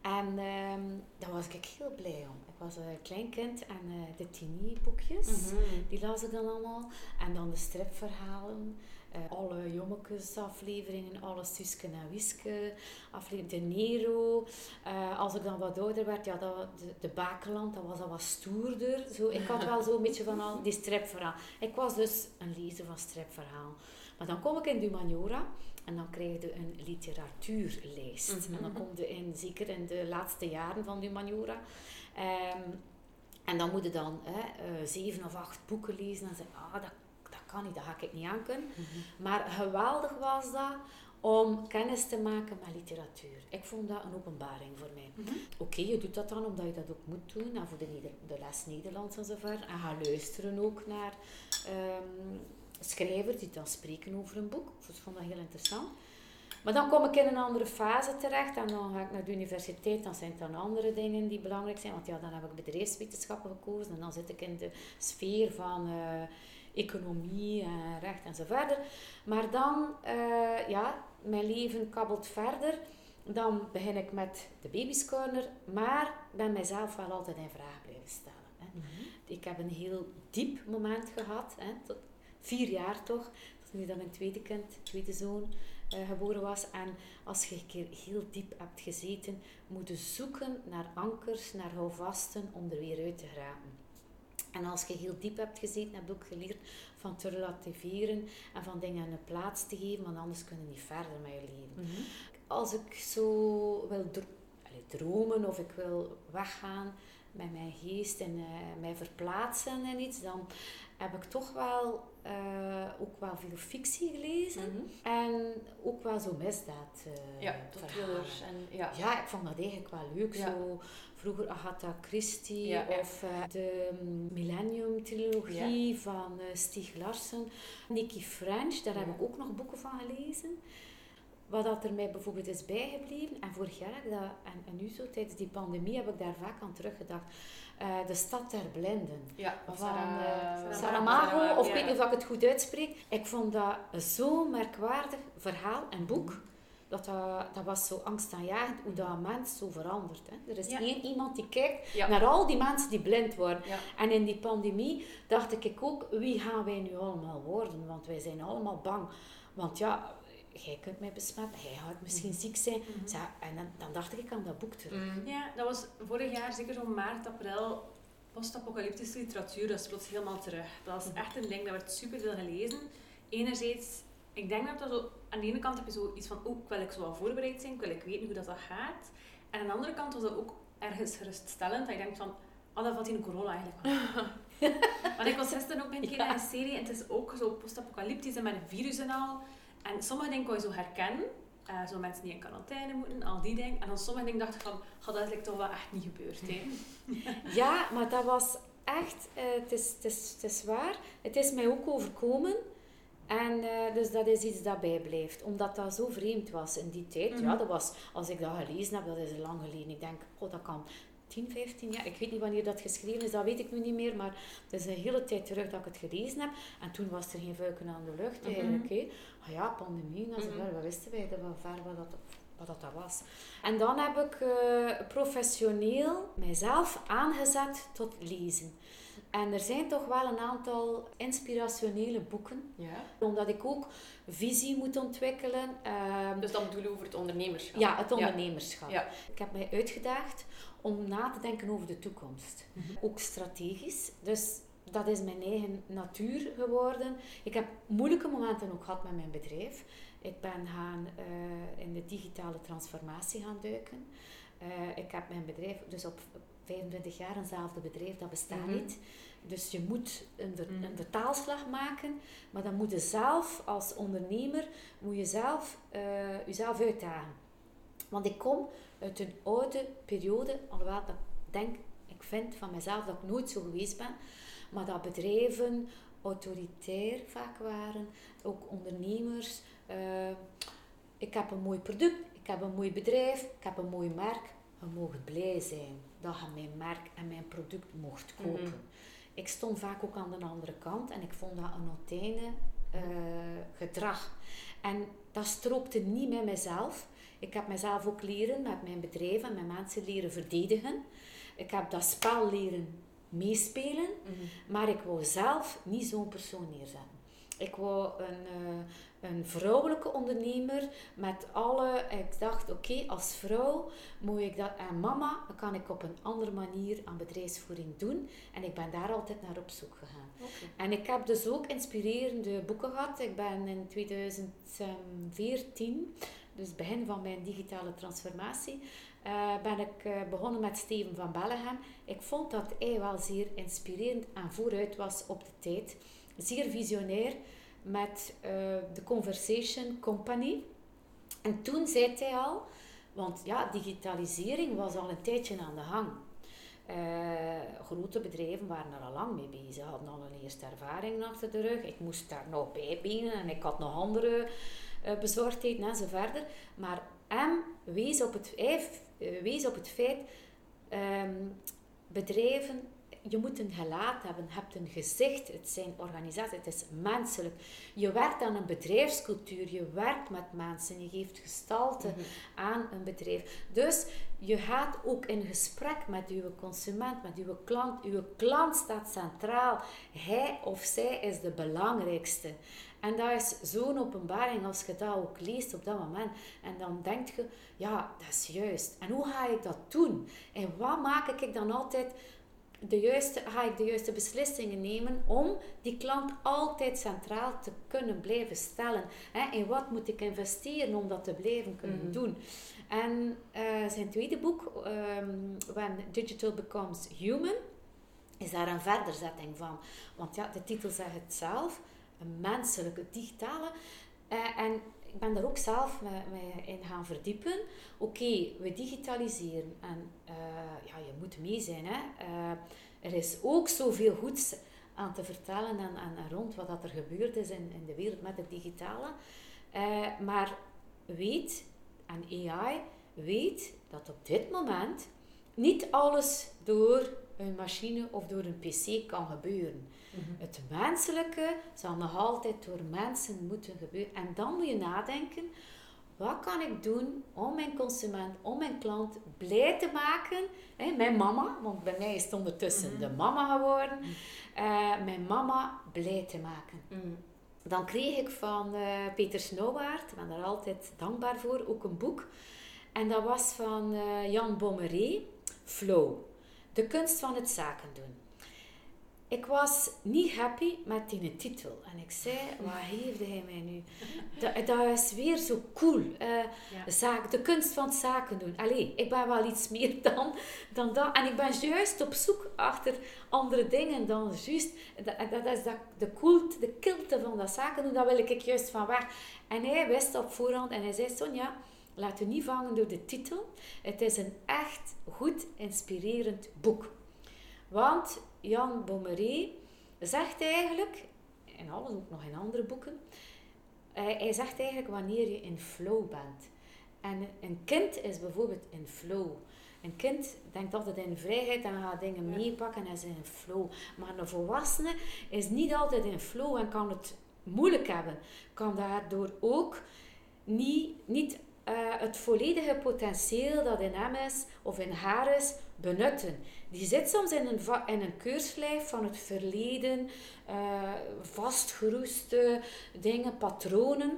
En ehm, daar was ik heel blij om. Ik was een klein kind en eh, de Tini-boekjes, Mhm. die las ik dan allemaal. En dan de stripverhalen, eh, alle Jommekes afleveringen, alle Suske en Wiske, aflevering de Nero. Eh, als ik dan wat ouder werd, ja, dat, de, de Bakeland, dat was al wat stoerder. Zo, ik had wel zo'n beetje van al die stripverhaal. Ik was dus een lezer van stripverhaal. Maar dan kom ik in de humaniora en dan krijg je een literatuurlijst. Mhm. En dan kom je in, zeker in de laatste jaren van de humaniora. Ehm, en dan moet je dan hè, eh, zeven of acht boeken lezen en zeggen, ah, dat, dat kan niet, dat ga ik niet aan kunnen. Maar geweldig was dat om kennis te maken met literatuur. Ik vond dat een openbaring voor mij. Mhm. Oké, je doet dat dan omdat je dat ook moet doen, en voor de, de les Nederlands en zo verder. En ga luisteren ook naar ehm, schrijvers die dan spreken over een boek. Dus ik vond dat heel interessant. Maar dan kom ik in een andere fase terecht en dan ga ik naar de universiteit. Dan zijn het dan andere dingen die belangrijk zijn. Want ja, dan heb ik bedrijfswetenschappen gekozen en dan zit ik in de sfeer van eh, economie en recht en zo verder. Maar dan, eh, ja, mijn leven kabbelt verder. Dan begin ik met de Baby's Corner, maar ben mijzelf wel altijd in vraag blijven stellen. Hè. Ik heb een heel diep moment gehad, hè, tot vier jaar toch, tot nu dat mijn tweede kind, tweede zoon, eh, geboren was. En als je een keer heel diep hebt gezeten, moet je zoeken naar ankers, naar houvasten om er weer uit te geraken. En als je heel diep hebt gezeten, heb je ook geleerd van te relativeren en van dingen een plaats te geven, want anders kun je niet verder met je leven Mhm. als ik zo wil dro- allee, dromen of ik wil weggaan met mijn geest en eh, mij verplaatsen in iets, dan heb ik toch wel eh, ook wel veel fictie gelezen. Mhm. En ook wel zo misdaad eh, Ja, thrillers. En, ja. Ja, ik vond dat eigenlijk wel leuk. Ja. Zo, vroeger Agatha Christie Ja, of eh, de Millennium-trilogie van eh Stieg Larsson. Nicky French, daar heb ik ook nog boeken van gelezen. Wat dat er mij bijvoorbeeld is bijgebleven, en vorig jaar heb ik dat, en, en nu zo tijdens die pandemie heb ik daar vaak aan teruggedacht. De Stad der Blinden Ja, van eh, Saramago. Of ik weet niet of ik het goed uitspreek. Ik vond dat zo'n merkwaardig verhaal en boek. Dat, dat, dat was zo angstaanjagend hoe dat een mens zo verandert. Hè. Er is Ja. één iemand die kijkt Ja. naar al die mensen die blind worden. Ja. En in die pandemie dacht ik ook, wie gaan wij nu allemaal worden? Want wij zijn allemaal bang. Want ja, jij kunt mij besmetten, jij gaat misschien ziek zijn. Mhm. Zeg, En dan, dan dacht ik aan dat boek terug. Mm. Ja, dat was vorig jaar, zeker zo'n maart, april, post-apocalyptische literatuur, dat is plots helemaal terug. Dat is echt een ding, dat werd superveel gelezen. Enerzijds, ik denk dat dat zo, aan de ene kant heb je zo iets van, oh, ik wil ik zo wel voorbereid zijn, ik wil ik weten hoe dat, dat gaat. En aan de andere kant was dat ook ergens geruststellend. Dat je denkt van, ah, dat valt in corona eigenlijk. Want ik was gisteren ook een keer naar een serie en het is ook zo post-apocalyptisch en met een virus en al. En sommige dingen kon je zo herkennen. Uh, zo mensen die in quarantaine moeten, al die dingen. En dan sommige dingen dacht ik van, dat is toch wel echt niet gebeurd. Hè? ja, maar dat was echt, uh, het, is, het, is, het is waar. Het is mij ook overkomen. En uh, dus dat is iets dat bijblijft. Omdat dat zo vreemd was in die tijd. Ja, mhm. dat was, als ik dat gelezen heb, dat is lang geleden. Ik denk, oh, dat kan 10, 15 jaar. Ik weet niet wanneer dat geschreven is, dat weet ik nu niet meer. Maar het is een hele tijd terug dat ik het gelezen heb. En toen was er geen vuiken aan de lucht mhm. eigenlijk. Mm -hmm. ja, pandemie, nou, mm wat wisten wij dat wel ver wat dat, wat dat, dat was. En dan heb ik uh, professioneel mijzelf aangezet tot lezen. En er zijn toch wel een aantal inspirationele boeken. Ja. Omdat ik ook visie moet ontwikkelen. Ehm, dus dan bedoel je over het ondernemerschap? Ja, het ondernemerschap. Ja. Ik heb mij uitgedaagd om na te denken over de toekomst. Mhm. Ook strategisch. Dus dat is mijn eigen natuur geworden. Ik heb moeilijke momenten ook gehad met mijn bedrijf. Ik ben gaan uh, in de digitale transformatie gaan duiken. Uh, ik heb mijn bedrijf, dus op 25 jaar eenzelfde bedrijf, dat bestaat mhm. niet. Dus je moet een, ver, mhm. een, vertaalslag maken, maar dan moet je zelf als ondernemer, moet je zelf uh, jezelf uitdagen. Want ik kom uit een oude periode, alhoewel dat denk, ik vind van mezelf dat ik nooit zo geweest ben, maar dat bedrijven autoritair vaak waren, ook ondernemers. Uh, ik heb een mooi product, ik heb een mooi bedrijf, ik heb een mooi merk. Je mag blij zijn dat je mijn merk en mijn product mocht kopen. Mhm. Ik stond vaak ook aan de andere kant en ik vond dat een ontijne uh, gedrag. En dat strookte niet met mezelf. Ik heb mezelf ook leren met mijn bedrijf en mijn mensen leren verdedigen. Ik heb dat spel leren meespelen, mhm. maar ik wou zelf niet zo'n persoon neerzetten. Ik wou een, uh, een vrouwelijke ondernemer met alle... Ik dacht, oké, als vrouw moet ik dat... En mama kan ik op een andere manier aan bedrijfsvoering doen. En ik ben daar altijd naar op zoek gegaan. En ik heb dus ook inspirerende boeken gehad. Ik ben in 2014 dus begin van mijn digitale transformatie, uh, ben ik uh, begonnen met Steven van Bellegem. Ik vond dat hij wel zeer inspirerend en vooruit was op de tijd. Zeer visionair met uh, de Conversation Company. En toen zei hij al, want ja, digitalisering was al een tijdje aan de gang. grote bedrijven waren er al lang mee bezig, hadden al een eerste ervaring achter de rug. Ik moest daar nog bij benen en ik had nog andere uh, bezorgdheid en zo verder. Maar M wees op het, uh, wees op het feit, um, bedrijven, je moet een gelaat hebben, je hebt een gezicht, het zijn organisaties, het is menselijk. Je werkt aan een bedrijfscultuur, je werkt met mensen, je geeft gestalte mhm. aan een bedrijf. Dus je gaat ook in gesprek met je consument, met je klant. Je klant staat centraal. Hij of zij is de belangrijkste. En dat is zo'n openbaring als je dat ook leest op dat moment. En dan denk je, ja, dat is juist. En hoe ga ik dat doen? En wat maak ik dan altijd de juiste, ga ik de juiste beslissingen nemen om die klant altijd centraal te kunnen blijven stellen. Hè? In wat moet ik investeren om dat te blijven kunnen mhm. doen? En uh, zijn tweede boek, um, When Digital Becomes Human, is daar een verderzetting van. Want ja, de titel zegt het zelf een menselijke, digitale. Uh, en ik ben daar ook zelf mee, in gaan verdiepen. Oké, we digitaliseren en uh, ja, je moet mee zijn. Hè. Uh, er is ook zoveel goeds aan te vertellen en, rond wat dat er gebeurd is in, in de wereld met het digitale. maar weet, en AI weet dat op dit moment niet alles door een machine of door een pc kan gebeuren. Mhm. Het menselijke zal nog altijd door mensen moeten gebeuren. En dan moet je nadenken, wat kan ik doen om mijn consument, om mijn klant blij te maken? mijn mama, want bij mij is het ondertussen mhm. de mama geworden. Mhm. Eh, mijn mama blij te maken. Dan kreeg ik van uh, Peter Snowwaard, ik ben daar altijd dankbaar voor, ook een boek. En dat was van uh, Jan Bommeré, Flow. De kunst van het zaken doen. Ik was niet happy met die titel. En ik zei, wat heeft hij mij nu? Dat, dat is weer zo cool. Uh, de, zaak, de kunst van zaken doen. Allee, ik ben wel iets meer dan, dan dat. En ik ben juist op zoek achter andere dingen dan juist... Dat, dat is dat, de cult, de kilte van dat zaken doen. Daar wil ik juist van weg. En hij wist op voorhand en hij zei, Sonja... Laat u niet vangen door de titel. Het is een echt goed, inspirerend boek. Want Jan Bommeré zegt eigenlijk, en alles ook nog in andere boeken, hij, hij zegt eigenlijk wanneer je in flow bent. En een kind is bijvoorbeeld in flow. Een kind denkt altijd in vrijheid en gaat dingen meepakken en is in flow. Maar een volwassene is niet altijd in flow en kan het moeilijk hebben. Kan daardoor ook niet, niet uh, het volledige potentieel dat in hem is of in haar is benutten. Die zit soms in een, in een keurslijf van het verleden, uh, vastgeroeste dingen, patronen.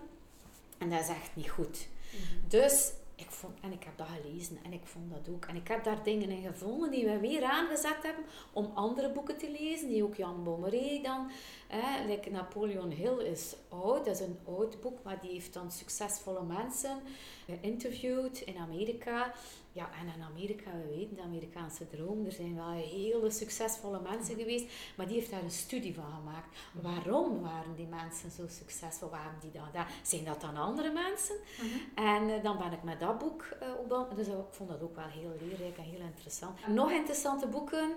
En dat is echt niet goed. Mhm. Dus ik vond, en ik heb dat gelezen en ik vond dat ook. En ik heb daar dingen in gevonden die we weer aangezet hebben om andere boeken te lezen, die ook Jan Bommeré dan, hè, like Napoleon Hill is oud, dat is een oud boek, maar die heeft dan succesvolle mensen geïnterviewd in Amerika. Ja, en in Amerika, we weten, de Amerikaanse droom, er zijn wel hele succesvolle mensen geweest, maar die heeft daar een studie van gemaakt. Waarom waren die mensen zo succesvol? Waren die dan daar? Zijn dat dan andere mensen? Mhm. En uh, dan ben ik met dat boek uh, op Dus ik vond dat ook wel heel leerrijk en heel interessant. Nog interessante boeken.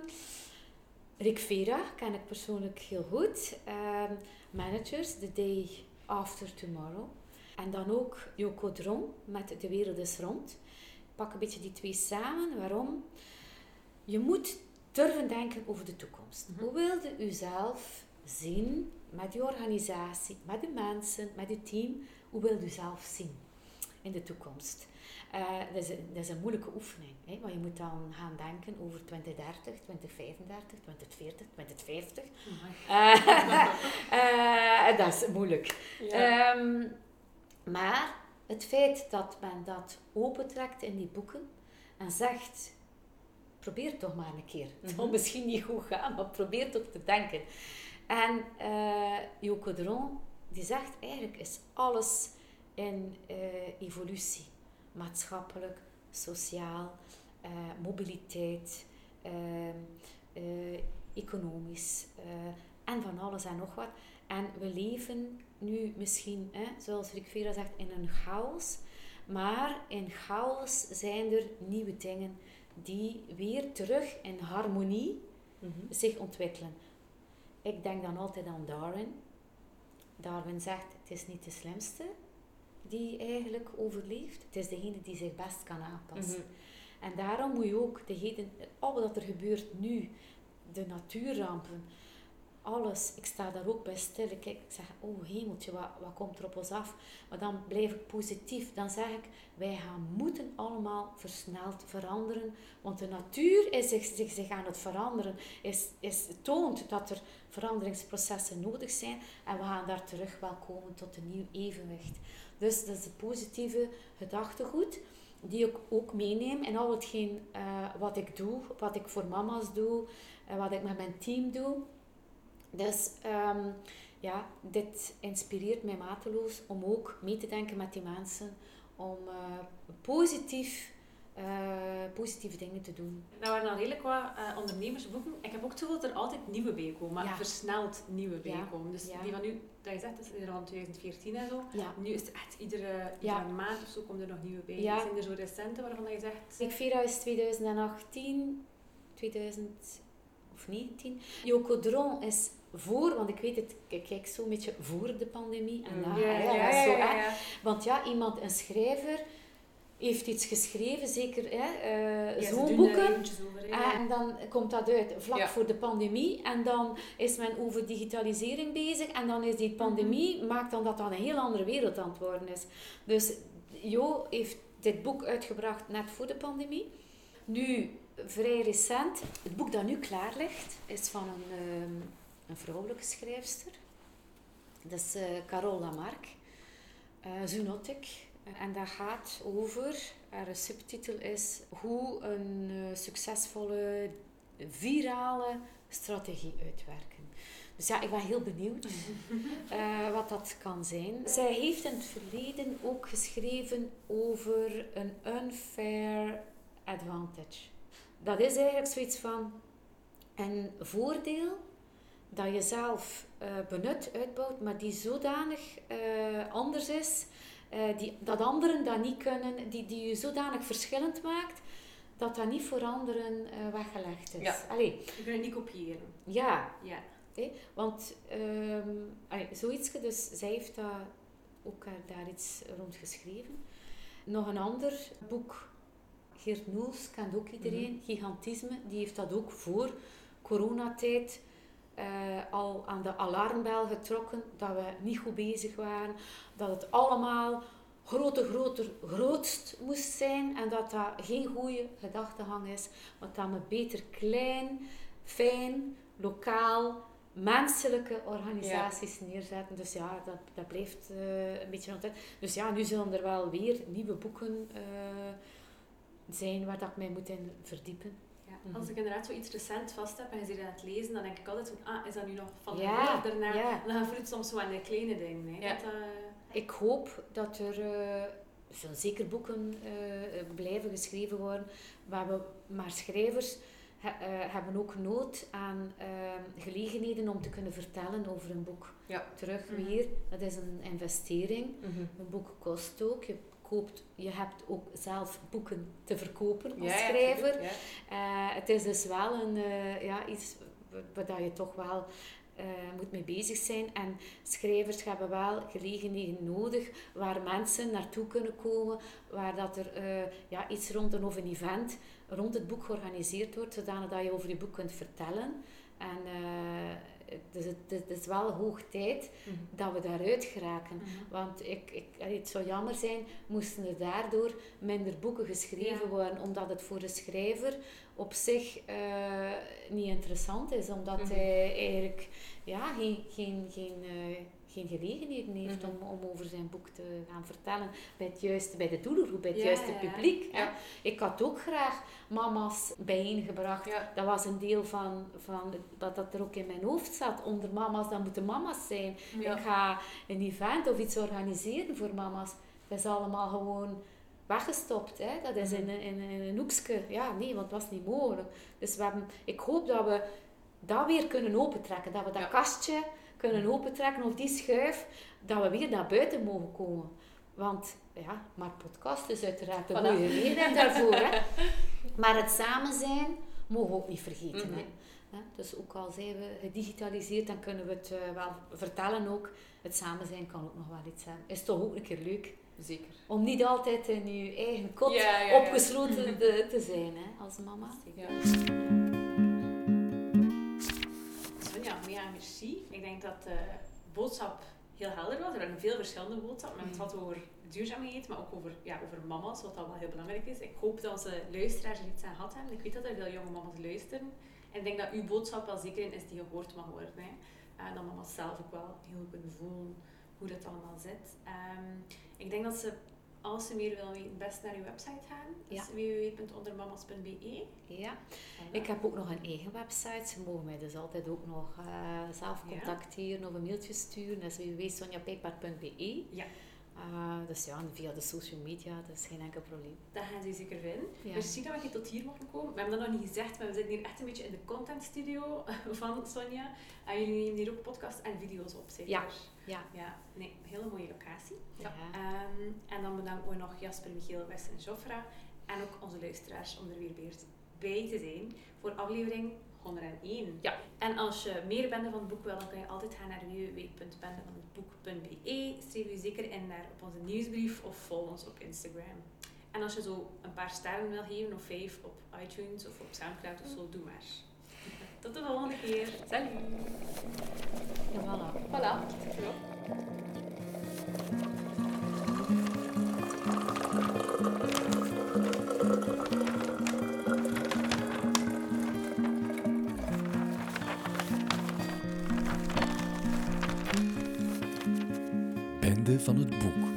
Rick Vera ken ik persoonlijk heel goed. Uh, managers, The Day After Tomorrow. En dan ook Joko Dron met De Wereld is Rond pak een beetje die twee samen. Waarom? Je moet durven denken over de toekomst. Mhm. Hoe wilde u zelf zien met uw organisatie, met uw mensen, met uw team? Hoe wilt u zelf zien in de toekomst? Uh, dat, is een, dat, is een, moeilijke oefening, hè? want je moet dan gaan denken over 2030, 2035, 2040, 2050. Uh, dat is moeilijk. Ja. Um, maar het feit dat men dat opentrekt in die boeken en zegt, probeer toch maar een keer. Het zal mhm. misschien niet goed gaan, maar probeer toch te denken. En uh, die zegt eigenlijk is alles in uh, evolutie. Maatschappelijk, sociaal, uh, mobiliteit, ehm, economisch en van alles en nog wat. En we leven nu misschien, hè, zoals Rick Vera zegt, in een chaos. Maar in chaos zijn er nieuwe dingen die weer terug in harmonie mhm. zich ontwikkelen. Ik denk dan altijd aan Darwin. Darwin zegt, het is niet de slimste die eigenlijk overleeft. Het is degene die zich best kan aanpassen. Mhm. En daarom moet je ook degene, al wat er gebeurt nu, de natuurrampen, alles. Ik sta daar ook bij stil. Ik, zeg, oh hemeltje, wat, wat komt er op ons af? Maar dan blijf ik positief. Dan zeg ik, wij gaan moeten allemaal versneld veranderen. Want de natuur is zich, zich, zich aan het veranderen. Is, is, toont dat er veranderingsprocessen nodig zijn. En we gaan daar terug wel komen tot een nieuw evenwicht. Dus dat is het positieve gedachtegoed die ik ook meeneem in al hetgeen uh, wat ik doe, wat ik voor mama's doe, en wat ik met mijn team doe. Dus um, ja, dit inspireert mij mateloos om ook mee te denken met die mensen. Om uh, positief, uh, positieve dingen te doen. Nou waren al redelijk wat uh, ondernemersboeken. Ik heb ook het gevoel dat er altijd nieuwe bij komen. Maar versneld nieuwe bij komen. Dus die van nu, dat je zegt, dat is er al 2014 en zo. Nu is het echt iedere, iedere maand of zo komt er nog nieuwe bij. Zijn er zo recente waarvan je zegt... Ik Vera is 2018, 2000 of 19. Joko Dron is voor, want ik weet het, ik kijk zo'n beetje voor de pandemie. En mm. ja, ja, zo, ja, Want ja, iemand, een schrijver, heeft iets geschreven, zeker hè, uh, zo'n boeken. en dan komt dat uit vlak voor de pandemie. En dan is men over digitalisering bezig. En dan is die mhm. pandemie, maakt dan dat dat een heel andere wereld aan het worden is. Dus Jo heeft dit boek uitgebracht net voor de pandemie. Nu, vrij recent, het boek dat nu klaar ligt, is van een... Ehm, een vrouwelijke schrijfster. Dat is uh, Carole Lamarck, uh, Zoonotic. En dat gaat over, haar subtitel is hoe een uh, succesvolle virale strategie uitwerken. Dus ja, ik ben heel benieuwd uh, wat dat kan zijn. Zij heeft in het verleden ook geschreven over een unfair advantage. Dat is eigenlijk zoiets van een voordeel dat je zelf uh, benut, uitbouwt, maar die zodanig uh, anders is, die, dat anderen dat niet kunnen, die, die je zodanig verschillend maakt, dat dat niet voor anderen weggelegd is. Ja. Allee. Je kunt het niet kopiëren. Ja. ja. Hey, want um, zoiets, dus zij heeft daar ook daar iets rond geschreven. Nog een ander boek, Geert Noels, kent ook iedereen, mm Gigantisme, die heeft dat ook voor coronatijd uh, al aan de alarmbel getrokken, dat we niet goed bezig waren, dat het allemaal groter, groter, grootst moest zijn en dat dat geen goede gedachtegang is, want dat we beter klein, fijn, lokaal, menselijke organisaties neerzetten. Dus ja, dat, dat blijft uh, een beetje altijd. Dus ja, nu zullen er wel weer nieuwe boeken uh, zijn waar dat ik mij moet in verdiepen. Ja, mhm. als ik inderdaad zoiets recent vast heb en je zit aan het lezen, dan denk ik altijd van, ah, is dat nu nog van ja, de daarna? Ja. Dan voelt het soms zo aan de kleine dingen. Hè, ja. dat, uh... Ik hoop dat er zullen zeker boeken blijven geschreven worden, waar we maar schrijvers he, hebben ook nood aan gelegenheden om te kunnen vertellen over een boek. Terug mm weer, dat is een investering. Mm -hmm. Een boek kost ook. Je, koopt, je hebt ook zelf boeken te verkopen als ja, schrijver. Ja, uh, het is dus wel een, ja, iets waar je toch wel uh, moet mee bezig zijn. En schrijvers hebben wel gelegenheden nodig waar mensen naartoe kunnen komen, waar dat er uh, ja, iets rond een of een event rond het boek georganiseerd wordt, zodanig dat je over je boek kunt vertellen. En uh, dus het, het, is wel hoog tijd mm dat we daaruit geraken. Mm Want ik, ik, het zou jammer zijn, moesten er daardoor minder boeken geschreven worden, omdat het voor de schrijver op zich uh, niet interessant is, omdat mm hij eigenlijk ja, geen, geen, geen, uh, geen gelegenheden heeft mhm. om, om over zijn boek te gaan vertellen bij, het juiste, bij de doelgroep, bij het juiste publiek. Ja. Ik had ook graag mama's bijeengebracht. Dat was een deel van, van dat dat er ook in mijn hoofd zat. Onder mama's, dat moeten mama's zijn. Ik ga een event of iets organiseren voor mama's. Dat is allemaal gewoon weggestopt. Hè? Dat is in, in, in een hoekje. Ja, nee, want het was niet mogelijk. Dus we hebben, ik hoop dat we dat weer kunnen opentrekken. Dat we dat kastje kunnen opentrekken of die schuif, dat we weer naar buiten mogen komen. Want ja, maar podcast is uiteraard een goede reden daarvoor. Hè. Maar het samen zijn mogen we ook niet vergeten. hè. Dus ook al zijn we gedigitaliseerd, dan kunnen we het uh, wel vertellen ook. Het samen zijn kan ook nog wel iets zijn. Is toch ook een keer leuk. Zeker. Om niet altijd in je eigen kot opgesloten te zijn hè, als mama. Ik denk dat de boodschap heel helder was. Er waren veel verschillende boodschappen. Het had over duurzaamheid, maar ook over, ja, over mama's, wat al wel heel belangrijk is. Ik hoop dat onze luisteraars er iets aan gehad hebben. Ik weet dat er veel jonge mama's luisteren. En ik denk dat uw boodschap wel zeker in is die gehoord mag worden. Hè. En dat mama's zelf ook wel heel goed kunnen voelen hoe dat allemaal zit. Um, ik denk dat ze als ze meer willen weten, best naar uw website gaan. Dus ja. www.ondermamas.be. Ja. Ik heb ook nog een eigen website. Ze mogen mij dus altijd ook nog uh, zelf contacteren of een mailtje sturen. Dat is. Ja. Uh, dus ja, via de social media, dat is geen enkel probleem. Dat gaan ze zeker vinden. Ja. Merci dat we tot hier mogen komen. We hebben dat nog niet gezegd, maar we zitten hier echt een beetje in de content studio van Sonja. En jullie nemen hier ook podcasts en video's op, zeker? Ja. Ja. ja. Nee, een hele mooie locatie. Ja. Um, en dan bedanken we nog Jasper, Michiel, West en Joffra. En ook onze luisteraars om er weer bij te zijn voor aflevering 101. Ja. En als je meer bende van het boek wil, dan kan je altijd gaan naar www.bendevanhetboek.be. Schrijf je zeker in naar op onze nieuwsbrief of volg ons op Instagram. En als je zo een paar sterren wil geven, of vijf op iTunes of op Soundcloud of zo, doe maar. Tot de volgende keer. Salut. Voilà. Voilà. Ja. Van het boek.